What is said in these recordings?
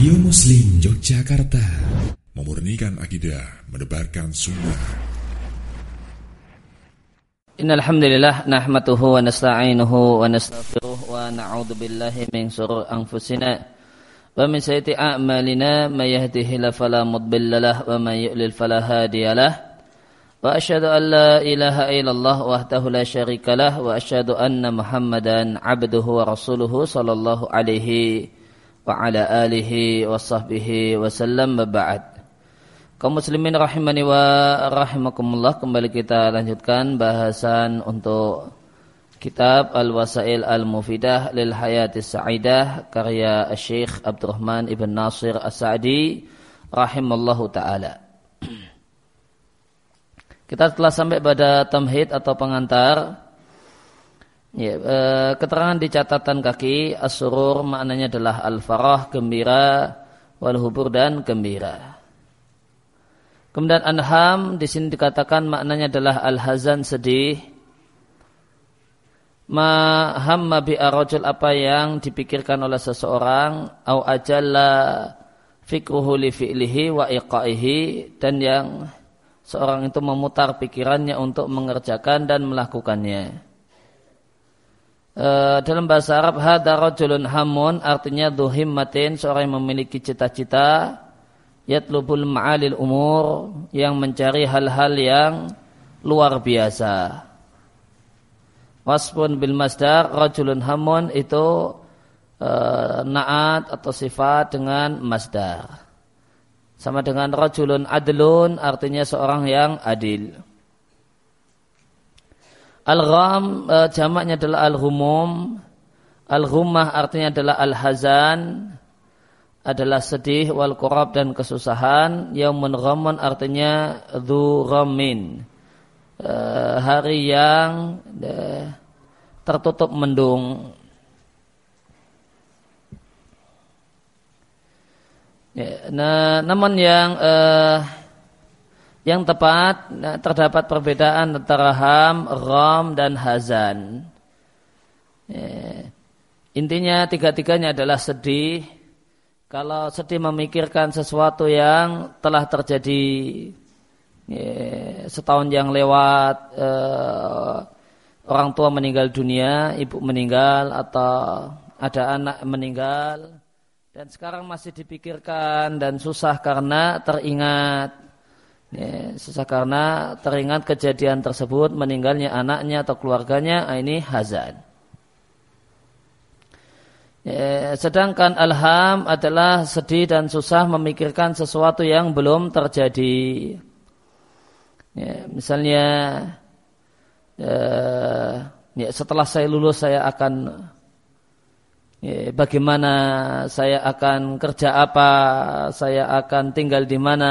Radio Muslim Yogyakarta. Memurnikan akidah Menebarkan sunnah. Innal hamdalillah nahmatuhu wa nasta'inuhu wa nastaghfiruh wa na'udzu billahi min shururi anfusina. Wa min sayyiati a'malina may yahdihillahu fala mudilla lahu wa may yudlil fala hadiyalah wa asyhadu an la ilaha illallah wahdahu la syarika lah wa asyhadu anna muhammadan abduhu wa rasuluhu sallallahu alaihi wa sahbihi wa sallam ba'd kaum muslimin rahimani wa rahimakumullah kembali kita lanjutkan bahasan untuk kitab Al-Wasail Al-Mufidah lil Hayatis Sa'idah karya Syekh Abdurrahman Ibn Nasir As-Sa'di rahimallahu taala kita telah sampai pada tamhid atau pengantar. Ya, e, keterangan di catatan kaki asurur maknanya adalah al-farah, gembira, wal hubur dan gembira. Kemudian anham di sini dikatakan maknanya adalah al-hazan sedih. Ma hamma bi arajul apa yang dipikirkan oleh seseorang au ajalla fikruhu li fi'lihi wa iqaihi dan yang seorang itu memutar pikirannya untuk mengerjakan dan melakukannya. E, dalam bahasa Arab hada rajulun hamun artinya duhimmatin seorang yang memiliki cita-cita yatlubul ma'alil umur yang mencari hal-hal yang luar biasa. Waspun bil masdar rajulun hamun itu e, naat atau sifat dengan masdar. Sama dengan rajulun adlun artinya seorang yang adil. Al-gham e, jamaknya adalah al-humum. Al-ghumah artinya adalah al-hazan. Adalah sedih wal kurab dan kesusahan. Yaumun ghamun artinya dhu ghamin. E, hari yang e, tertutup mendung. Ya, nah, namun yang uh, yang tepat nah, terdapat perbedaan antara ham, rom dan hazan. Ya, intinya tiga-tiganya adalah sedih. Kalau sedih memikirkan sesuatu yang telah terjadi ya, setahun yang lewat, orang tua meninggal dunia, ibu meninggal atau ada anak meninggal dan sekarang masih dipikirkan dan susah karena teringat ya, susah karena teringat kejadian tersebut meninggalnya anaknya atau keluarganya ah, ini hazan ya, sedangkan alham adalah sedih dan susah memikirkan sesuatu yang belum terjadi ya, misalnya ya, ya, setelah saya lulus saya akan Ya, bagaimana saya akan kerja apa, saya akan tinggal di mana.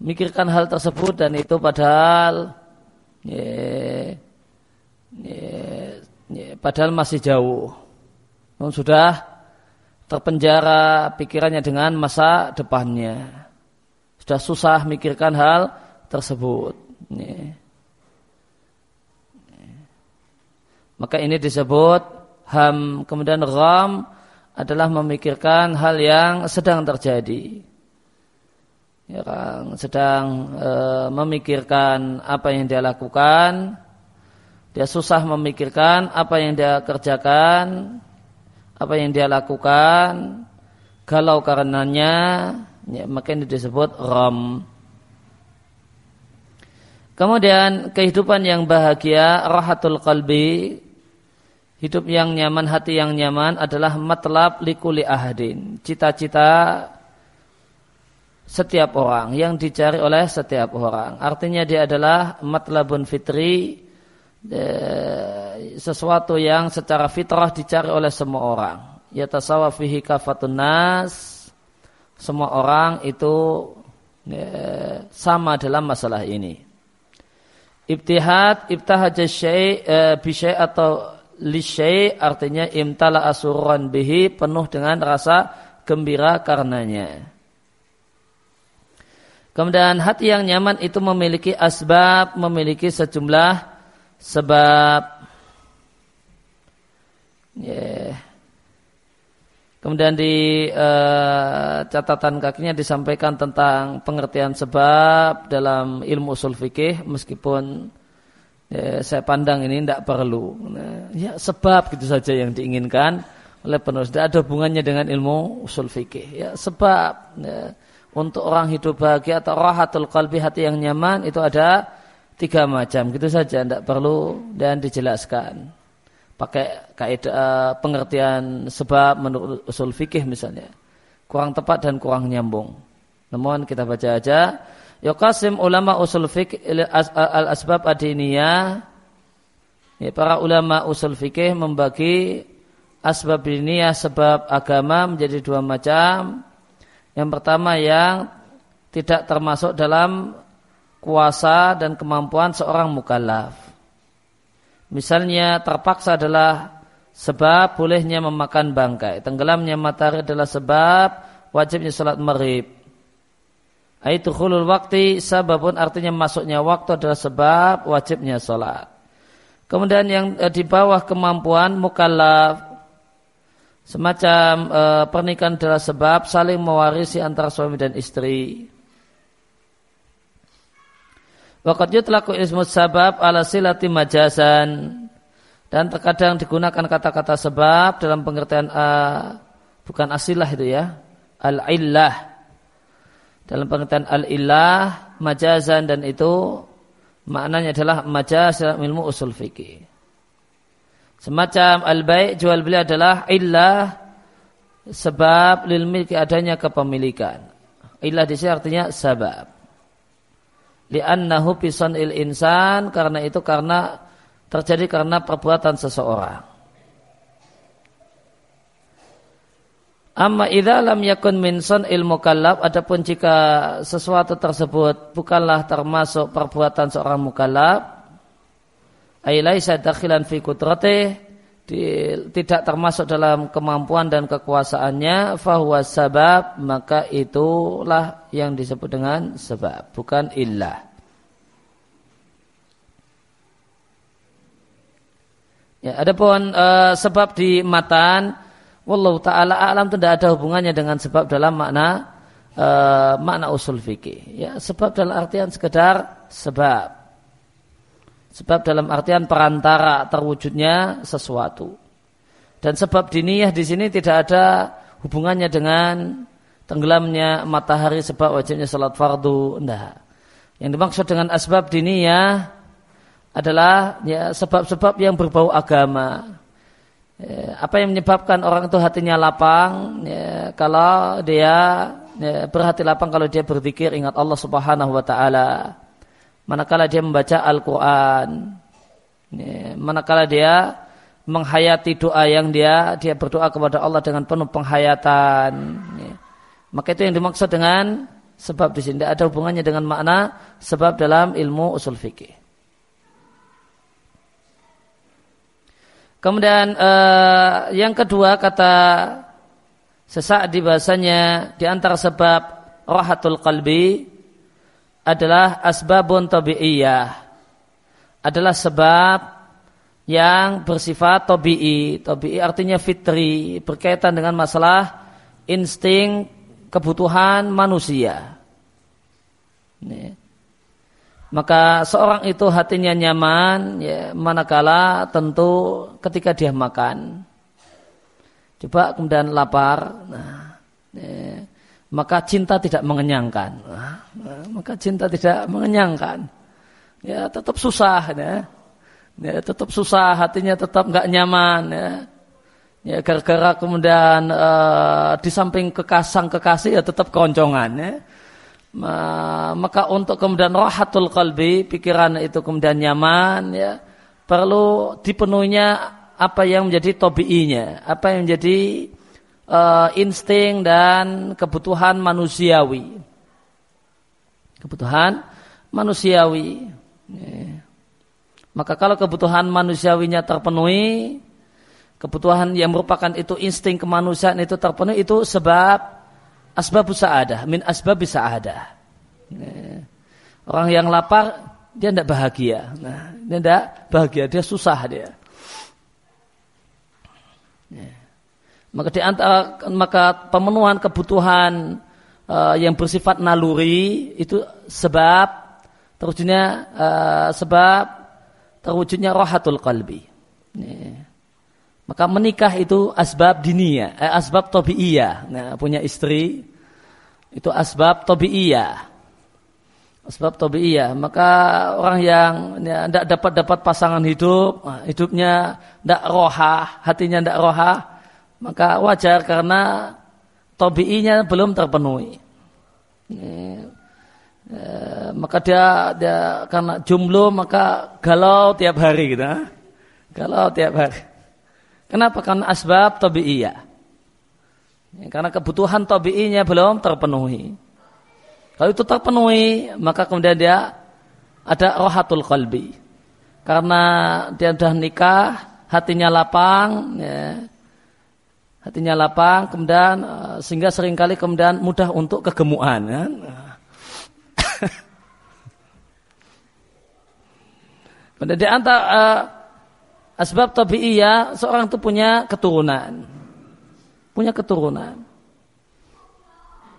Mikirkan hal tersebut dan itu padahal ya, ya, ya, padahal masih jauh. Namun sudah terpenjara pikirannya dengan masa depannya. Sudah susah mikirkan hal tersebut. Ya. Maka ini disebut ham kemudian gham adalah memikirkan hal yang sedang terjadi yang sedang e, memikirkan apa yang dia lakukan. Dia susah memikirkan apa yang dia kerjakan apa yang dia lakukan. Kalau karenanya ya, maka ini disebut ram. Kemudian kehidupan yang bahagia rahatul qalbi Hidup yang nyaman, hati yang nyaman adalah matlab likuli ahadin. Cita-cita setiap orang yang dicari oleh setiap orang. Artinya dia adalah matlabun fitri, sesuatu yang secara fitrah dicari oleh semua orang. Yatasawa fihi kafatun nas. Semua orang itu sama dalam masalah ini. Ibtihad, ibtahaj syai' bisyai atau lisyai artinya imtala asuran bihi penuh dengan rasa gembira karenanya. Kemudian hati yang nyaman itu memiliki asbab, memiliki sejumlah sebab. Yeah. Kemudian di uh, catatan kakinya disampaikan tentang pengertian sebab dalam ilmu usul fikih meskipun ya, saya pandang ini tidak perlu. Nah, ya sebab gitu saja yang diinginkan oleh penulis. Tidak ada hubungannya dengan ilmu usul fikih. Ya sebab ya, untuk orang hidup bahagia atau rahatul qalbi hati yang nyaman itu ada tiga macam. Gitu saja tidak perlu dan dijelaskan pakai kaidah uh, pengertian sebab menurut usul fikih misalnya kurang tepat dan kurang nyambung. Namun kita baca aja Yuqasim ulama usul fikih al asbab adiniyah ya, para ulama usul fikih membagi asbab diniyah sebab agama menjadi dua macam. Yang pertama yang tidak termasuk dalam kuasa dan kemampuan seorang mukallaf. Misalnya terpaksa adalah sebab bolehnya memakan bangkai. Tenggelamnya matahari adalah sebab wajibnya salat maghrib. Aitu khulul waktu sababun artinya masuknya waktu adalah sebab wajibnya salat. Kemudian yang eh, di bawah kemampuan mukallaf semacam eh, pernikahan adalah sebab saling mewarisi antara suami dan istri. Waqad yutlaku ismu sabab ala silati majasan. Dan terkadang digunakan kata-kata sebab dalam pengertian uh, bukan asilah itu ya. Al-illah. Dalam pengertian al-illah, majazan dan itu maknanya adalah majaz ilmu usul fikih. Semacam al-bai' jual beli adalah illah sebab lil milki adanya kepemilikan. Illah di sini artinya sebab li'annahu il insan karena itu karena terjadi karena perbuatan seseorang. Amma idza lam yakun min il mukallaf adapun jika sesuatu tersebut bukanlah termasuk perbuatan seorang mukallaf ay laisa dakhilan fi qudratihi tidak termasuk dalam kemampuan dan kekuasaannya fahuwa sabab maka itulah yang disebut dengan sebab bukan illah. Ya adapun uh, sebab di matan wallahu taala alam tidak ada hubungannya dengan sebab dalam makna uh, makna usul fikih. Ya sebab dalam artian sekedar sebab Sebab dalam artian perantara terwujudnya sesuatu. Dan sebab diniyah di sini tidak ada hubungannya dengan tenggelamnya matahari sebab wajibnya salat fardu. Tidak. Yang dimaksud dengan asbab diniyah adalah ya sebab-sebab yang berbau agama. Ya, apa yang menyebabkan orang itu hatinya lapang? Ya, kalau dia ya, berhati lapang kalau dia berzikir ingat Allah Subhanahu wa taala manakala dia membaca Al-Quran, manakala dia menghayati doa yang dia dia berdoa kepada Allah dengan penuh penghayatan, ya. maka itu yang dimaksud dengan sebab di sini tidak ada hubungannya dengan makna sebab dalam ilmu usul fikih. Kemudian eh, yang kedua kata sesaat di bahasanya di antara sebab rohatul qalbi adalah asbabun tabi'iyah. Adalah sebab yang bersifat tabi'i. Tabi'i artinya fitri, berkaitan dengan masalah insting kebutuhan manusia. Ini. Maka seorang itu hatinya nyaman ya, manakala tentu ketika dia makan. Coba kemudian lapar. Nah, ya maka cinta tidak mengenyangkan. maka cinta tidak mengenyangkan. Ya tetap susah ya. Ya tetap susah, hatinya tetap nggak nyaman ya. Ya gara-gara kemudian uh, di samping kekasang kekasih ya tetap keroncongan ya. maka untuk kemudian rohatul kalbi pikiran itu kemudian nyaman ya perlu dipenuhinya apa yang menjadi tobiinya apa yang menjadi uh, insting dan kebutuhan manusiawi. Kebutuhan manusiawi. Maka kalau kebutuhan manusiawinya terpenuhi, kebutuhan yang merupakan itu insting kemanusiaan itu terpenuhi itu sebab asbab sa'adah, min asbab sa'adah. Ya. Orang yang lapar dia tidak bahagia. Nah, dia tidak bahagia, dia susah dia. Ya. Maka di antara maka pemenuhan kebutuhan uh, yang bersifat naluri itu sebab terwujudnya uh, sebab terwujudnya rohatul qalbi. Nih. Maka menikah itu asbab dinia, eh, asbab tabiiyah. Nah, punya istri itu asbab tabiiyah. Asbab tabiiyah. Maka orang yang tidak ya, dapat dapat pasangan hidup, hidupnya tidak roha, hatinya tidak roha, maka wajar karena tabiinya belum terpenuhi. Ya, maka dia, dia karena jumlah maka galau tiap hari gitu. Galau tiap hari. Kenapa? Karena asbab tabi'iyah. Ya, karena kebutuhan tabi'inya belum terpenuhi. Kalau itu terpenuhi, maka kemudian dia ada rohatul qalbi. Karena dia sudah nikah, hatinya lapang, ya, hatinya lapang, kemudian eh, sehingga sering kali kemudian mudah untuk kegemuan. Kan? Kemudian di antara uh, Asbab tabi'iyah seorang itu punya keturunan. Punya keturunan.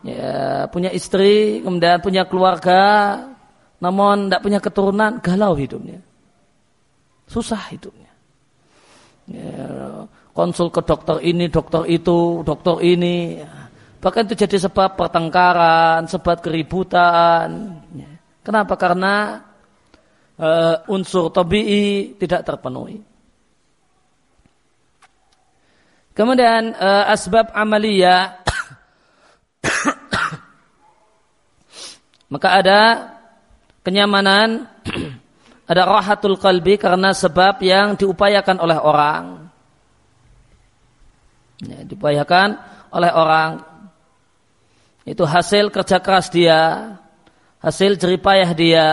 Ya, punya istri, kemudian punya keluarga, namun tidak punya keturunan, galau hidupnya. Susah hidupnya. Ya, konsul ke dokter ini, dokter itu, dokter ini. Bahkan itu jadi sebab pertengkaran, sebab keributan. Ya. Kenapa? Karena uh, unsur tabi'i tidak terpenuhi. Kemudian uh, asbab amalia maka ada kenyamanan ada rahatul qalbi karena sebab yang diupayakan oleh orang ya, diupayakan oleh orang. Itu hasil kerja keras dia hasil jeripayah dia.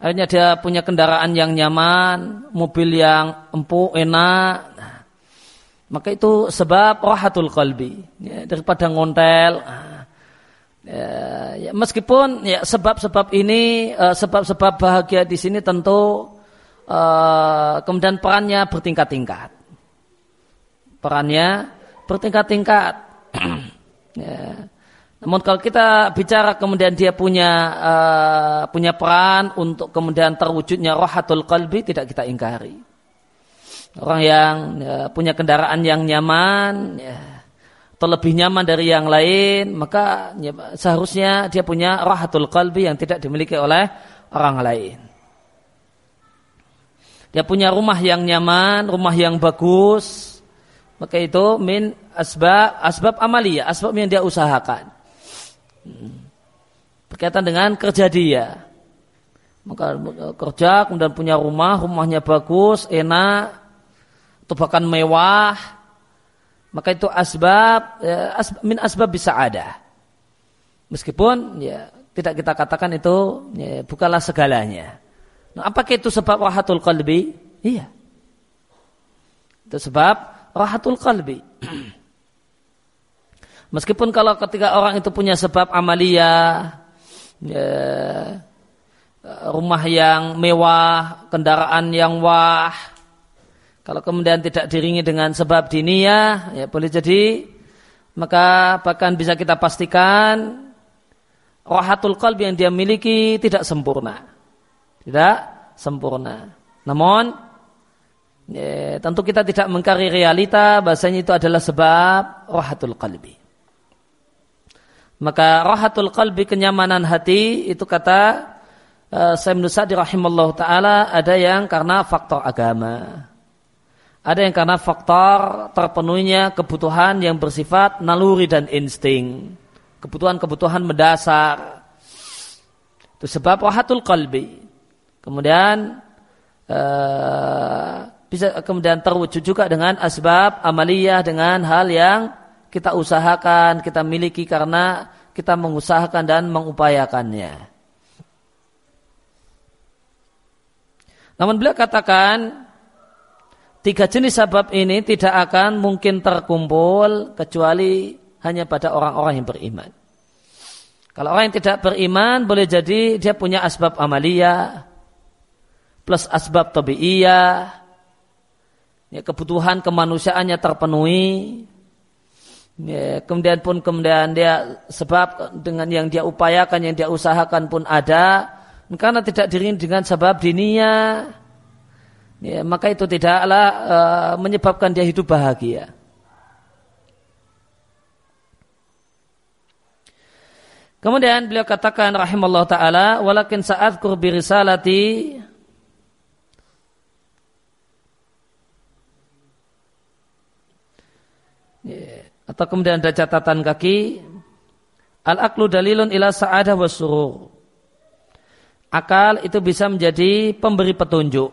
Akhirnya dia punya kendaraan yang nyaman mobil yang empuk enak. Maka itu sebab rahatul qalbi. Ya, daripada ngontel. Ya, ya, meskipun ya sebab-sebab ini uh, sebab-sebab bahagia di sini tentu uh, kemudian perannya bertingkat-tingkat perannya bertingkat-tingkat. Ya. namun kalau kita bicara kemudian dia punya uh, punya peran untuk kemudian terwujudnya rohatul qalbi tidak kita ingkari. Orang yang ya, punya kendaraan yang nyaman ya, atau lebih nyaman dari yang lain maka ya, seharusnya dia punya rahatul qalbi yang tidak dimiliki oleh orang lain. Dia punya rumah yang nyaman rumah yang bagus maka itu min asbab asbab amalia asbab yang dia usahakan hmm. berkaitan dengan kerja dia maka kerja kemudian punya rumah rumahnya bagus enak atau bahkan mewah, maka itu asbab, ya, asbab min asbab bisa ada. Meskipun ya tidak kita katakan itu ya, bukanlah segalanya. Nah, apakah itu sebab rahatul qalbi? Iya. Itu sebab rahatul qalbi. Meskipun kalau ketika orang itu punya sebab amalia, ya, rumah yang mewah, kendaraan yang wah, kalau kemudian tidak diringi dengan sebab diniyah, ya boleh jadi maka bahkan bisa kita pastikan rohatul qalbi yang dia miliki tidak sempurna. Tidak sempurna. Namun ya, tentu kita tidak mengkari realita bahasanya itu adalah sebab rohatul qalbi. Maka rohatul qalbi kenyamanan hati itu kata uh, Sayyid Nusadi rahimallahu taala ada yang karena faktor agama. Ada yang karena faktor terpenuhinya kebutuhan yang bersifat naluri dan insting. Kebutuhan-kebutuhan mendasar. Itu sebab wahatul qalbi. Kemudian uh, bisa kemudian terwujud juga dengan asbab amaliyah dengan hal yang kita usahakan, kita miliki karena kita mengusahakan dan mengupayakannya. Namun beliau katakan Tiga jenis sebab ini tidak akan mungkin terkumpul kecuali hanya pada orang-orang yang beriman. Kalau orang yang tidak beriman boleh jadi dia punya asbab amalia plus asbab tabi'iyah ya, kebutuhan kemanusiaannya terpenuhi, ya, kemudian pun kemudian dia sebab dengan yang dia upayakan, yang dia usahakan pun ada, karena tidak diri dengan sebab dinia, ya, maka itu tidaklah uh, menyebabkan dia hidup bahagia. Kemudian beliau katakan rahimallahu taala walakin sa'adkur bi risalati atau kemudian ada catatan kaki al aklu dalilun ila sa'adah wa surur akal itu bisa menjadi pemberi petunjuk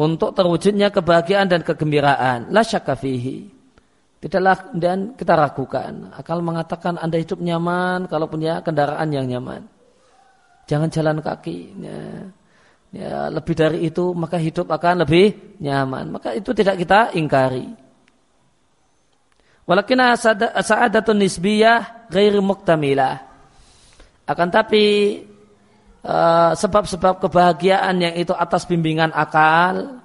untuk terwujudnya kebahagiaan dan kegembiraan la syakka Tidaklah dan kita ragukan. Akal mengatakan Anda hidup nyaman kalau punya kendaraan yang nyaman. Jangan jalan kaki. Ya, ya, lebih dari itu maka hidup akan lebih nyaman. Maka itu tidak kita ingkari. Walakin sa'adatun nisbiyah ghairi muktamilah. Akan tapi eh, sebab-sebab uh, kebahagiaan yang itu atas bimbingan akal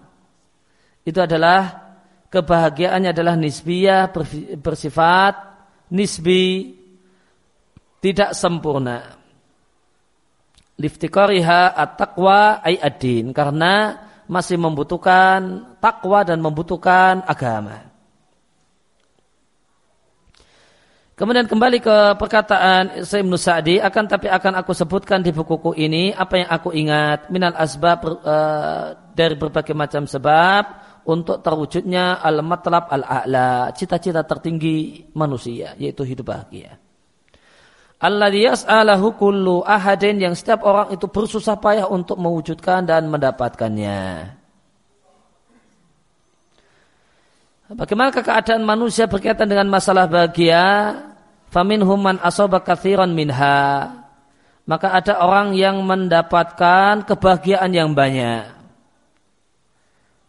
itu adalah kebahagiaannya adalah nisbiyah bersifat nisbi tidak sempurna liftikariha at-taqwa ay ad-din karena masih membutuhkan takwa dan membutuhkan agama. Kemudian kembali ke perkataan Sayyid Sa'di akan tapi akan aku sebutkan di bukuku ini apa yang aku ingat minal asbab uh, dari berbagai macam sebab untuk terwujudnya al-matlab al-a'la, cita-cita tertinggi manusia, yaitu hidup bahagia. Alladhi yas'alahu kullu ahadin yang setiap orang itu bersusah payah untuk mewujudkan dan mendapatkannya. Bagaimana keadaan manusia berkaitan dengan masalah bahagia? Faminhum man asaba kathiran minha. Maka ada orang yang mendapatkan kebahagiaan yang banyak.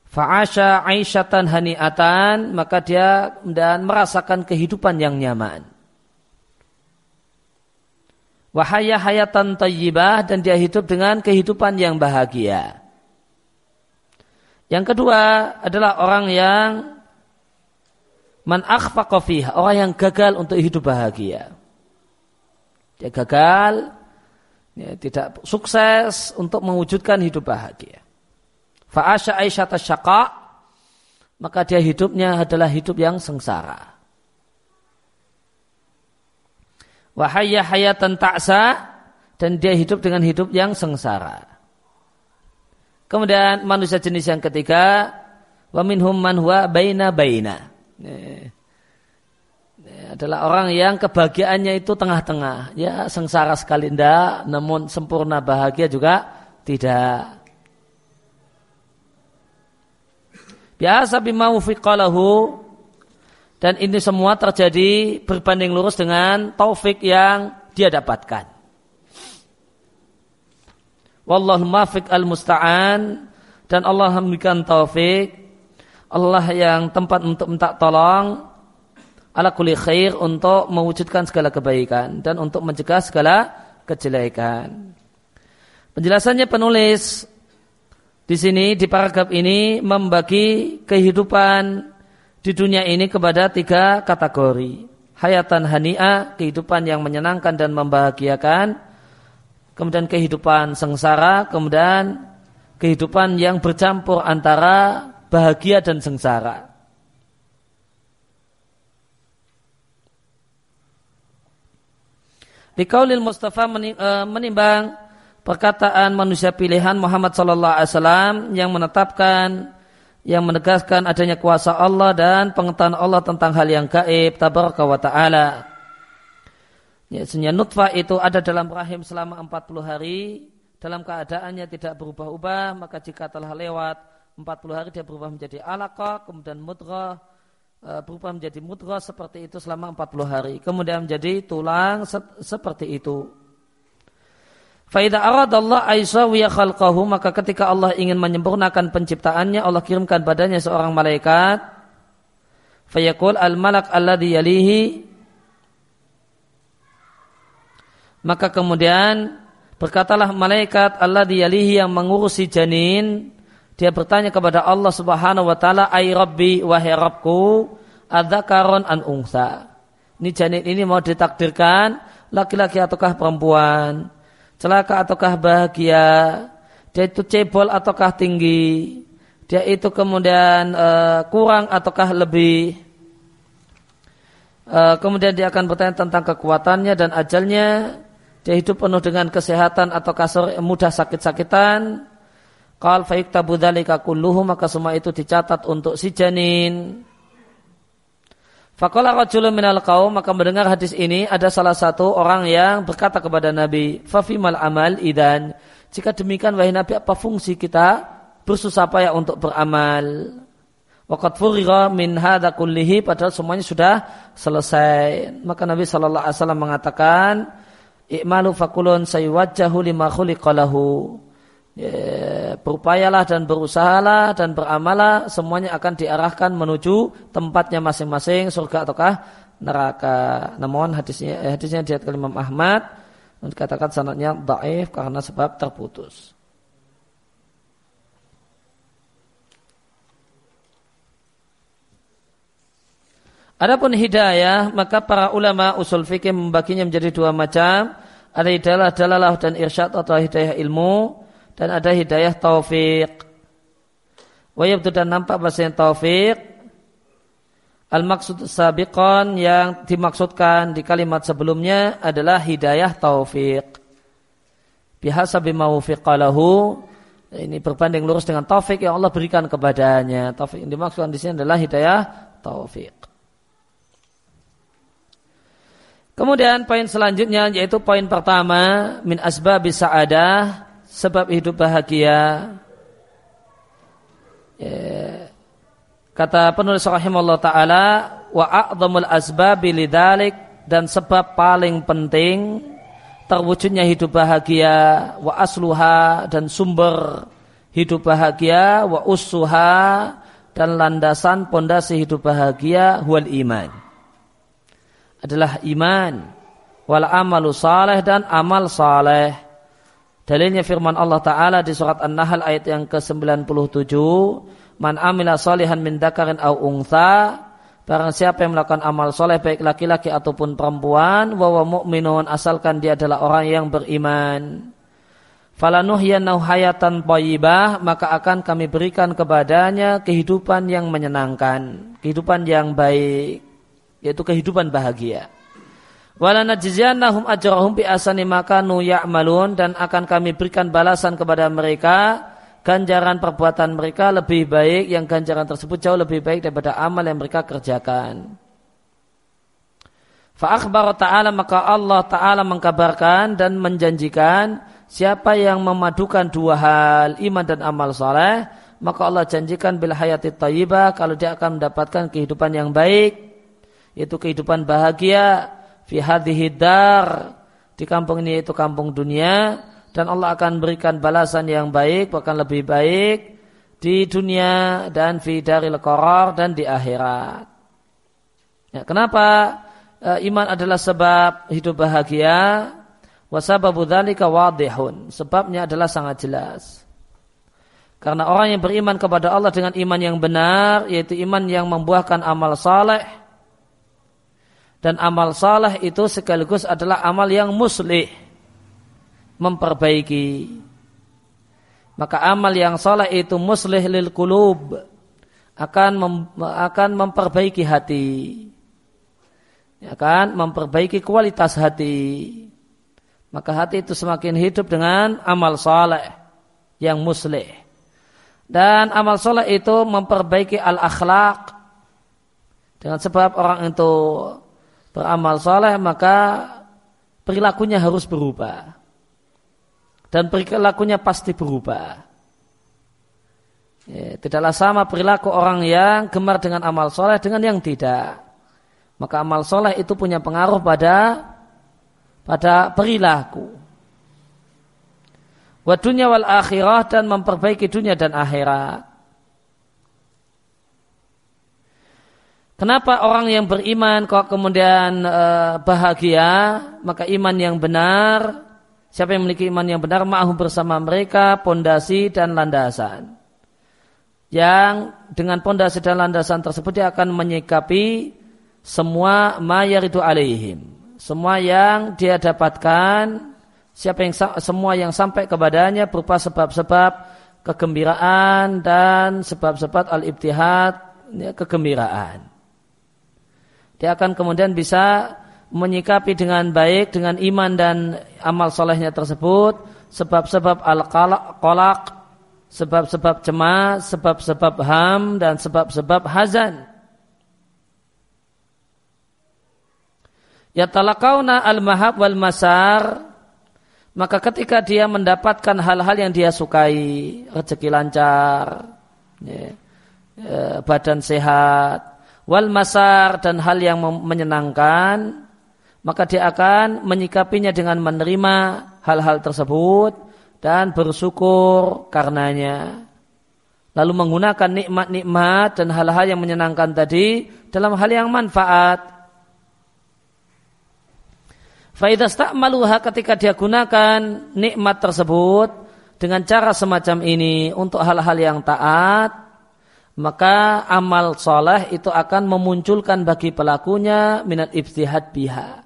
Fa'asha aisyatan hani'atan, maka dia dan merasakan kehidupan yang nyaman. Wahaya hayatan tayyibah dan dia hidup dengan kehidupan yang bahagia. Yang kedua adalah orang yang man akhfaqa orang yang gagal untuk hidup bahagia. Dia gagal, ya, tidak sukses untuk mewujudkan hidup bahagia. Fa'asya Aisyah tasyaqa, maka dia hidupnya adalah hidup yang sengsara. Wahaya hayatan ta'sa, dan dia hidup dengan hidup yang sengsara. Kemudian manusia jenis yang ketiga, wa minhum man huwa baina baina. Adalah orang yang kebahagiaannya itu tengah-tengah. Ya sengsara sekali tidak, namun sempurna bahagia juga tidak. Biasa bima ufiqalahu dan ini semua terjadi berbanding lurus dengan taufik yang dia dapatkan. Wallahu mafiq al-musta'an dan Allah memberikan taufik Allah yang tempat untuk minta tolong ala kulli khair untuk mewujudkan segala kebaikan dan untuk mencegah segala kejelekan. Penjelasannya penulis di sini di paragraf ini membagi kehidupan di dunia ini kepada tiga kategori. Hayatan hani'a, kehidupan yang menyenangkan dan membahagiakan. Kemudian kehidupan sengsara, kemudian kehidupan yang bercampur antara bahagia dan sengsara. Di kaulil Mustafa eh, menimbang perkataan manusia pilihan Muhammad sallallahu alaihi wasallam yang menetapkan yang menegaskan adanya kuasa Allah dan pengetahuan Allah tentang hal yang gaib tabaraka wa taala. Ya, sehingga nutfah itu ada dalam rahim selama 40 hari dalam keadaannya tidak berubah-ubah maka jika telah lewat 40 hari dia berubah menjadi alaqah kemudian mudrah e, berubah menjadi mudrah seperti itu selama 40 hari kemudian menjadi tulang seperti itu. Faidah aradallah aisawiya khalqahu maka ketika Allah ingin menyempurnakan penciptaannya Allah kirimkan badannya seorang malaikat. Fayaqul al malak alladhi yalihi. Maka kemudian berkatalah malaikat alladhi yalihi yang mengurusi janin Dia bertanya kepada Allah Subhanahu wa taala, "Ai Rabbi Rabbku, adzakaron an ungsa." Ini janin ini mau ditakdirkan laki-laki ataukah perempuan, celaka ataukah bahagia, dia itu cebol ataukah tinggi, dia itu kemudian uh, kurang ataukah lebih. Uh, kemudian dia akan bertanya tentang kekuatannya dan ajalnya. Dia hidup penuh dengan kesehatan atau kasar mudah sakit-sakitan. Qal fayuktabu dzalika kulluhu maka semua itu dicatat untuk si janin. Fakola rajulun minal kaum maka mendengar hadis ini ada salah satu orang yang berkata kepada Nabi, "Fafimal amal idan." Jika demikian wahai Nabi apa fungsi kita bersusah payah untuk beramal? Waqad furira min hadza kullihi padahal semuanya sudah selesai. Maka Nabi sallallahu alaihi wasallam mengatakan, I'malu fakulun sayuwajjahu lima khuliqalahu. Ya, berupayalah dan berusahalah dan beramalah semuanya akan diarahkan menuju tempatnya masing-masing surga ataukah neraka. Namun hadisnya eh, hadisnya diat Imam Ahmad dikatakan sanadnya dhaif karena sebab terputus. Adapun hidayah, maka para ulama usul fikih membaginya menjadi dua macam. Ada hidayah dalalah dan irsyad atau hidayah ilmu dan ada hidayah taufik. Wayab dan nampak bahasa yang taufik. Al-maksud sabiqan yang dimaksudkan di kalimat sebelumnya adalah hidayah taufik. Bihasa bimaufiqalahu ini berbanding lurus dengan taufik yang Allah berikan kepadanya. Taufik yang dimaksudkan di sini adalah hidayah taufik. Kemudian poin selanjutnya yaitu poin pertama min asbab sa'adah sebab hidup bahagia. Ya. Kata penulis rahimahullah taala wa a'dhamul asbabi dan sebab paling penting terwujudnya hidup bahagia wa asluha dan sumber hidup bahagia wa dan landasan pondasi hidup bahagia wal iman adalah iman wal amalu saleh dan amal saleh. Dalilnya firman Allah Ta'ala di surat An-Nahl ayat yang ke-97. Man amila salihan min dakarin au ungtha. Barang siapa yang melakukan amal soleh baik laki-laki ataupun perempuan. Wawa mu'minun asalkan dia adalah orang yang beriman. Falanuhyannahu hayatan tayyibah maka akan kami berikan kepadanya kehidupan yang menyenangkan, kehidupan yang baik yaitu kehidupan bahagia. Wala najziyannahum ajrahum bi asani makanu ya'malun dan akan kami berikan balasan kepada mereka ganjaran perbuatan mereka lebih baik yang ganjaran tersebut jauh lebih baik daripada amal yang mereka kerjakan. Fa ta'ala maka Allah ta'ala mengkabarkan dan menjanjikan siapa yang memadukan dua hal iman dan amal soleh maka Allah janjikan bil hayati tayyibah kalau dia akan mendapatkan kehidupan yang baik yaitu kehidupan bahagia fi hadhihi dar di kampung ini yaitu kampung dunia dan Allah akan berikan balasan yang baik bahkan lebih baik di dunia dan fi daril qarar dan di akhirat. Ya, kenapa e, iman adalah sebab hidup bahagia? Wasababu dzalika wadihun. Sebabnya adalah sangat jelas. Karena orang yang beriman kepada Allah dengan iman yang benar, yaitu iman yang membuahkan amal saleh, dan amal saleh itu sekaligus adalah amal yang muslih. Memperbaiki. Maka amal yang saleh itu muslih lil kulub. Akan mem, akan memperbaiki hati. Akan memperbaiki kualitas hati. Maka hati itu semakin hidup dengan amal saleh yang muslih. Dan amal saleh itu memperbaiki al-akhlak. Dengan sebab orang itu beramal soleh maka perilakunya harus berubah. Dan perilakunya pasti berubah. Ya, tidaklah sama perilaku orang yang gemar dengan amal soleh dengan yang tidak. Maka amal soleh itu punya pengaruh pada pada perilaku. Wadunya wal akhirah dan memperbaiki dunia dan akhirat. Kenapa orang yang beriman kok kemudian e, bahagia? Maka iman yang benar, siapa yang memiliki iman yang benar, ma'ahu bersama mereka, pondasi dan landasan. yang dengan pondasi dan landasan tersebut dia akan menyikapi semua mayar itu alaihim semua yang dia dapatkan siapa yang semua yang sampai kepadanya berupa sebab-sebab kegembiraan dan sebab-sebab al-ibtihad ya, kegembiraan dia akan kemudian bisa menyikapi dengan baik dengan iman dan amal solehnya tersebut sebab-sebab al-qalaq sebab-sebab cemas, sebab-sebab ham dan sebab-sebab hazan. Ya talakauna al-mahab wal masar maka ketika dia mendapatkan hal-hal yang dia sukai, rezeki lancar, ya, ya, badan sehat, wal masar dan hal yang menyenangkan, maka dia akan menyikapinya dengan menerima hal-hal tersebut dan bersyukur karenanya. Lalu menggunakan nikmat-nikmat dan hal-hal yang menyenangkan tadi dalam hal yang manfaat. Faidah maluha ketika dia gunakan nikmat tersebut dengan cara semacam ini untuk hal-hal yang taat, maka amal soleh itu akan memunculkan bagi pelakunya minat ibtihad biha.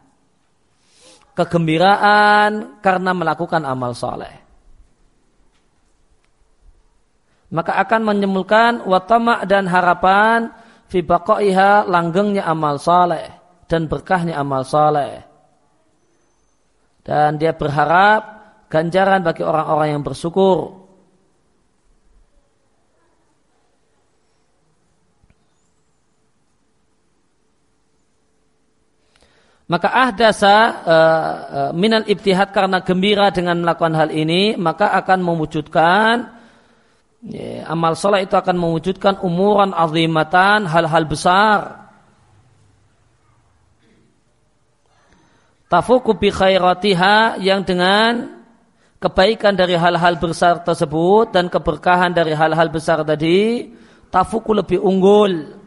Kegembiraan karena melakukan amal soleh maka akan menyemulkan watama dan harapan fi baqaiha langgengnya amal saleh dan berkahnya amal saleh. Dan dia berharap ganjaran bagi orang-orang yang bersyukur. Maka ahdasa uh, uh, minal ibtihad karena gembira dengan melakukan hal ini, maka akan mewujudkan Ya, amal soleh itu akan mewujudkan umuran azimatan, hal-hal besar. Tafuku bi khairatiha yang dengan kebaikan dari hal-hal besar tersebut dan keberkahan dari hal-hal besar tadi, tafuku lebih unggul.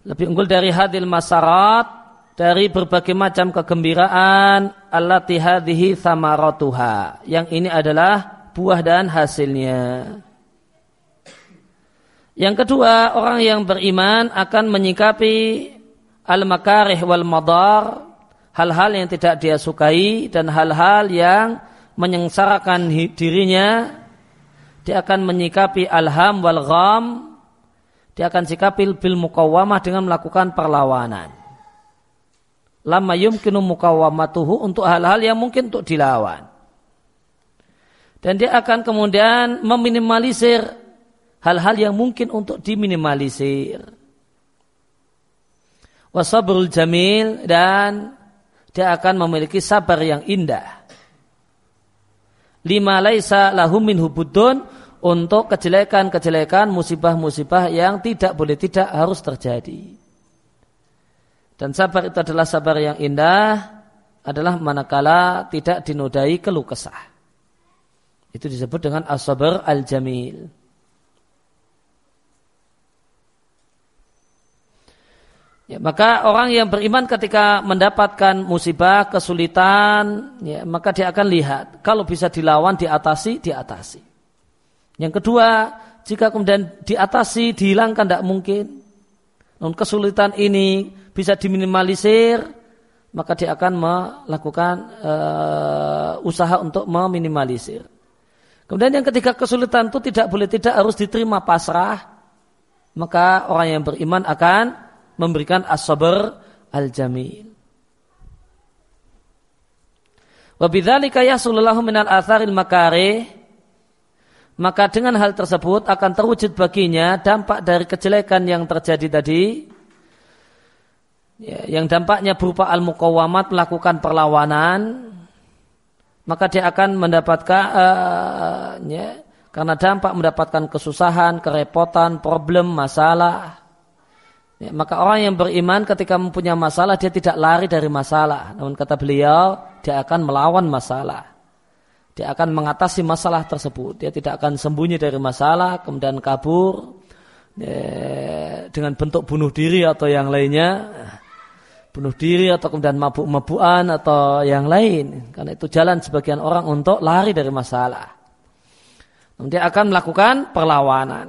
Lebih unggul dari hadil masarat, dari berbagai macam kegembiraan, allati hadhihi thamaratuha. Yang ini adalah buah dan hasilnya. Yang kedua, orang yang beriman akan menyikapi al-makarih wal madar, hal-hal yang tidak dia sukai dan hal-hal yang menyengsarakan dirinya. Dia akan menyikapi al-ham wal gham, dia akan sikapi bil mukawamah dengan melakukan perlawanan. Lama yumkinu mukawamatuhu untuk hal-hal yang mungkin untuk dilawan. Dan dia akan kemudian meminimalisir hal-hal yang mungkin untuk diminimalisir. Wasabrul jamil dan dia akan memiliki sabar yang indah. Lima laisa lahum min hubudun untuk kejelekan-kejelekan, musibah-musibah yang tidak boleh tidak harus terjadi. Dan sabar itu adalah sabar yang indah, adalah manakala tidak dinodai keluh kesah. Itu disebut dengan as-sabr al-jamil. Ya, maka orang yang beriman ketika mendapatkan musibah, kesulitan, ya, maka dia akan lihat kalau bisa dilawan, diatasi, diatasi. Yang kedua, jika kemudian diatasi, dihilangkan tidak mungkin. Namun kesulitan ini bisa diminimalisir, maka dia akan melakukan uh, usaha untuk meminimalisir. Kemudian yang ketiga kesulitan itu tidak boleh tidak harus diterima pasrah. Maka orang yang beriman akan memberikan as-sabr al-jamil. Wabidzalika yasulullahu minal atharil makare maka dengan hal tersebut akan terwujud baginya dampak dari kejelekan yang terjadi tadi ya, yang dampaknya berupa al-muqawamat melakukan perlawanan maka dia akan mendapatkan uh, ya, karena dampak mendapatkan kesusahan, kerepotan, problem, masalah. Ya, maka orang yang beriman ketika mempunyai masalah dia tidak lari dari masalah. Namun kata beliau dia akan melawan masalah. Dia akan mengatasi masalah tersebut. Dia tidak akan sembunyi dari masalah kemudian kabur ya, dengan bentuk bunuh diri atau yang lainnya bunuh diri atau kemudian mabuk-mabukan atau yang lain. Karena itu jalan sebagian orang untuk lari dari masalah. dia akan melakukan perlawanan.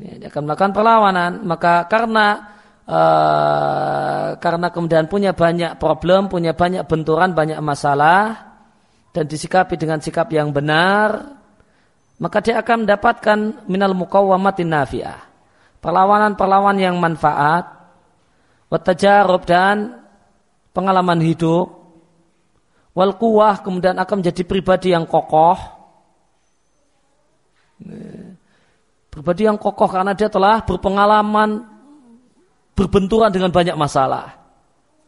Dia akan melakukan perlawanan. Maka karena uh, karena kemudian punya banyak problem, punya banyak benturan, banyak masalah, dan disikapi dengan sikap yang benar, maka dia akan mendapatkan minal mukawamatin nafi'ah. Perlawanan-perlawanan yang manfaat, watajarub dan pengalaman hidup, wal kuwah kemudian akan menjadi pribadi yang kokoh. Pribadi yang kokoh karena dia telah berpengalaman berbenturan dengan banyak masalah.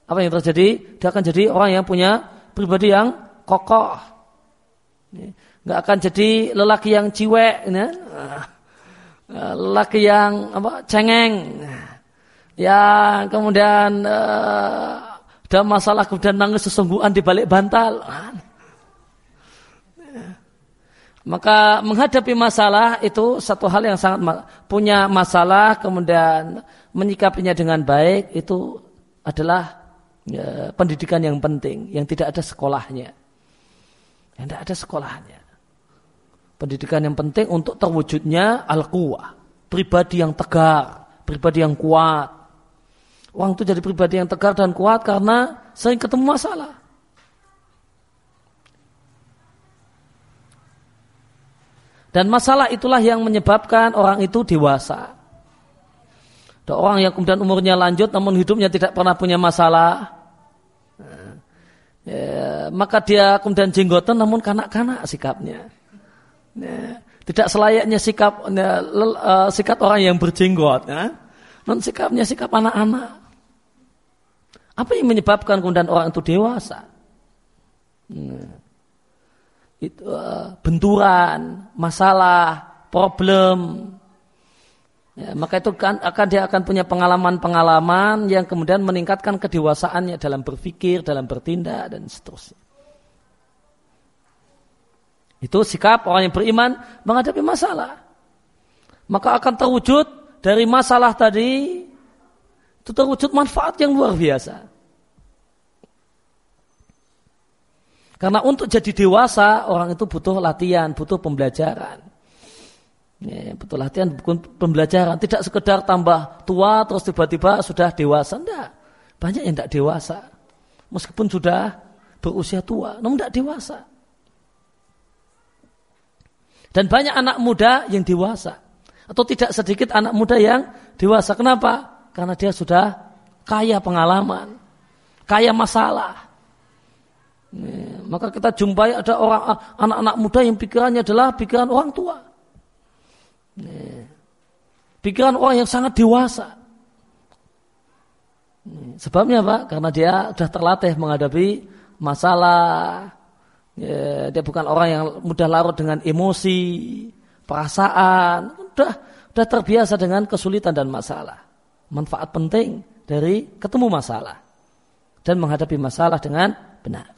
Apa yang terjadi? Dia akan jadi orang yang punya pribadi yang kokoh. Nggak akan jadi lelaki yang ciwek, ya. lelaki yang apa, cengeng, yang kemudian uh, ada masalah kemudian nangis sesungguhan di balik bantal. Maka menghadapi masalah itu satu hal yang sangat punya masalah kemudian menyikapinya dengan baik itu adalah ya, pendidikan yang penting yang tidak ada sekolahnya. Yang tidak ada sekolahnya. Pendidikan yang penting untuk terwujudnya al-quwah. Pribadi yang tegar, pribadi yang kuat. Orang itu jadi pribadi yang tegar dan kuat karena sering ketemu masalah. Dan masalah itulah yang menyebabkan orang itu dewasa. Ada orang yang kemudian umurnya lanjut namun hidupnya tidak pernah punya masalah. Ya, maka dia kemudian jenggotan namun kanak-kanak sikapnya. Ya, tidak selayaknya sikap ya, uh, sikap orang yang berjenggot. Ya. Non sikapnya sikap anak-anak. Apa yang menyebabkan kemudian orang itu dewasa? Ya itu uh, benturan, masalah, problem. Ya, maka itu kan akan dia akan punya pengalaman-pengalaman yang kemudian meningkatkan kedewasaannya dalam berpikir, dalam bertindak dan seterusnya. Itu sikap orang yang beriman menghadapi masalah. Maka akan terwujud dari masalah tadi itu terwujud manfaat yang luar biasa. Karena untuk jadi dewasa orang itu butuh latihan, butuh pembelajaran. Ya, butuh latihan, butuh pembelajaran. Tidak sekedar tambah tua terus tiba-tiba sudah dewasa. Tidak. Banyak yang tidak dewasa. Meskipun sudah berusia tua, namun tidak dewasa. Dan banyak anak muda yang dewasa. Atau tidak sedikit anak muda yang dewasa. Kenapa? Karena dia sudah kaya pengalaman, kaya masalah. Maka kita jumpai ada orang anak-anak muda yang pikirannya adalah pikiran orang tua. Pikiran orang yang sangat dewasa. Sebabnya apa? Karena dia sudah terlatih menghadapi masalah. dia bukan orang yang mudah larut dengan emosi, perasaan. Sudah, sudah terbiasa dengan kesulitan dan masalah. Manfaat penting dari ketemu masalah. Dan menghadapi masalah dengan benar.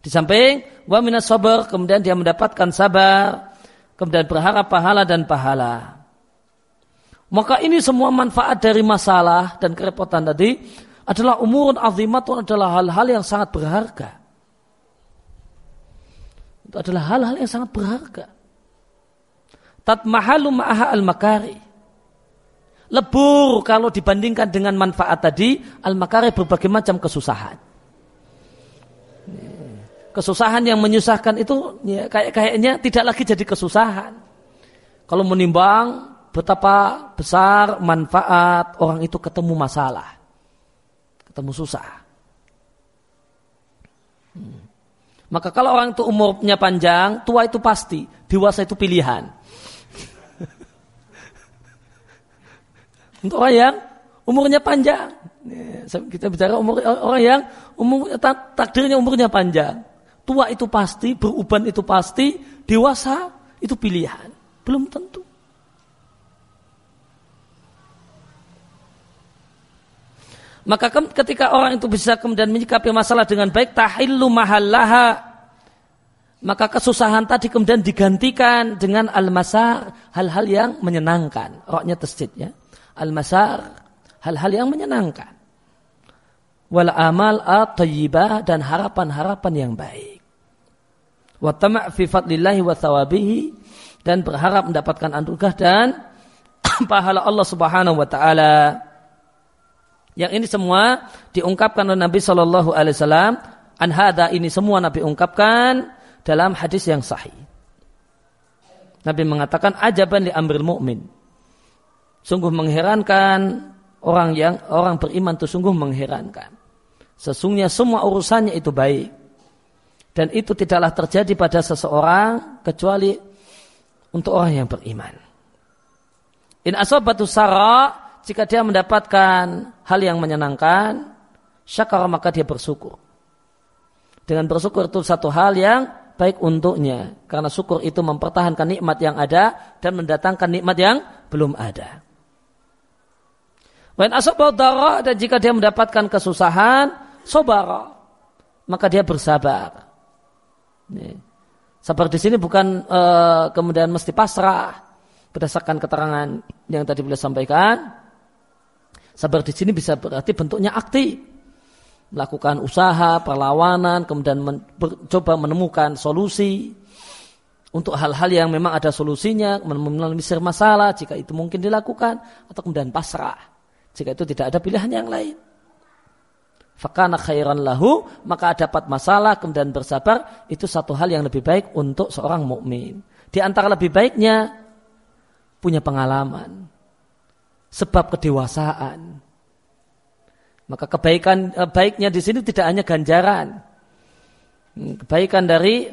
Di samping wa minas sabar, kemudian dia mendapatkan sabar, kemudian berharap pahala dan pahala. Maka ini semua manfaat dari masalah dan kerepotan tadi adalah umurun azimatun adalah hal-hal yang sangat berharga. Itu adalah hal-hal yang sangat berharga. Tatmahalu ma'aha al-makari. Lebur kalau dibandingkan dengan manfaat tadi, al-makari berbagai macam kesusahan kesusahan yang menyusahkan itu ya, kayak kayaknya tidak lagi jadi kesusahan. Kalau menimbang betapa besar manfaat orang itu ketemu masalah, ketemu susah. Hmm. Maka kalau orang itu umurnya panjang, tua itu pasti, dewasa itu pilihan. Untuk orang yang umurnya panjang, kita bicara umur orang yang umur takdirnya umurnya panjang. Tua itu pasti, beruban itu pasti, dewasa itu pilihan. Belum tentu. Maka ketika orang itu bisa kemudian menyikapi masalah dengan baik, tahillu mahallaha. Maka kesusahan tadi kemudian digantikan dengan al-masar, hal-hal yang menyenangkan. Roknya tasjid ya. Al-masar, hal-hal yang menyenangkan. Wal amal at dan harapan-harapan yang baik. wa tama' fi fadlillahi wa thawabihi dan berharap mendapatkan anugerah dan pahala Allah Subhanahu wa taala. Yang ini semua diungkapkan oleh Nabi Shallallahu alaihi wasallam. Ini semua Nabi ungkapkan dalam hadis yang sahih. Nabi mengatakan ajaban li amril mukmin. Sungguh mengherankan orang yang orang beriman itu sungguh mengherankan. Sesungguhnya semua urusannya itu baik. Dan itu tidaklah terjadi pada seseorang kecuali untuk orang yang beriman. In asobatu sara jika dia mendapatkan hal yang menyenangkan, syakar maka dia bersyukur. Dengan bersyukur itu satu hal yang baik untuknya. Karena syukur itu mempertahankan nikmat yang ada dan mendatangkan nikmat yang belum ada. Wan darah dan jika dia mendapatkan kesusahan, sobara, maka dia bersabar. Sabar di sini bukan uh, kemudian mesti pasrah. Berdasarkan keterangan yang tadi beliau sampaikan. Sabar di sini bisa berarti bentuknya aktif. Melakukan usaha, perlawanan, kemudian men, coba menemukan solusi. Untuk hal-hal yang memang ada solusinya, menemukan masalah jika itu mungkin dilakukan, atau kemudian pasrah jika itu tidak ada pilihan yang lain. Fakana khairan lahu, maka dapat masalah kemudian bersabar, itu satu hal yang lebih baik untuk seorang mukmin. Di antara lebih baiknya punya pengalaman, sebab kedewasaan, maka kebaikan eh, baiknya di sini tidak hanya ganjaran. Hmm, kebaikan dari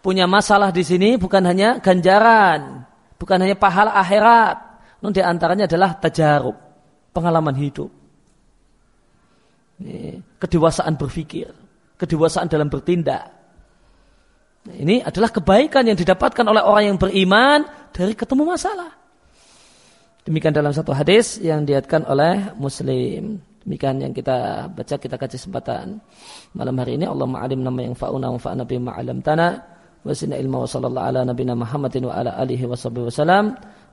punya masalah di sini bukan hanya ganjaran, bukan hanya pahala akhirat. Namun di antaranya adalah tajarub, pengalaman hidup. Kedewasaan berpikir, kedewasaan dalam bertindak. Ini adalah kebaikan yang didapatkan oleh orang yang beriman dari ketemu masalah. Demikian dalam satu hadis yang diatkan oleh Muslim. Demikian yang kita baca kita kaji kesempatan malam hari ini Allah ma'alim nama yang fa'una wa fa'na bima alam tanah wa sinna ilma wa sallallahu ala nabina Muhammadin wa ala alihi wa sahbihi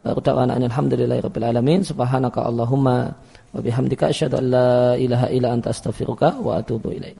alhamdulillahi rabbil alamin. Subhanaka Allahumma wa bihamdika asyhadu an la ilaha illa anta astaghfiruka wa atubu ilaik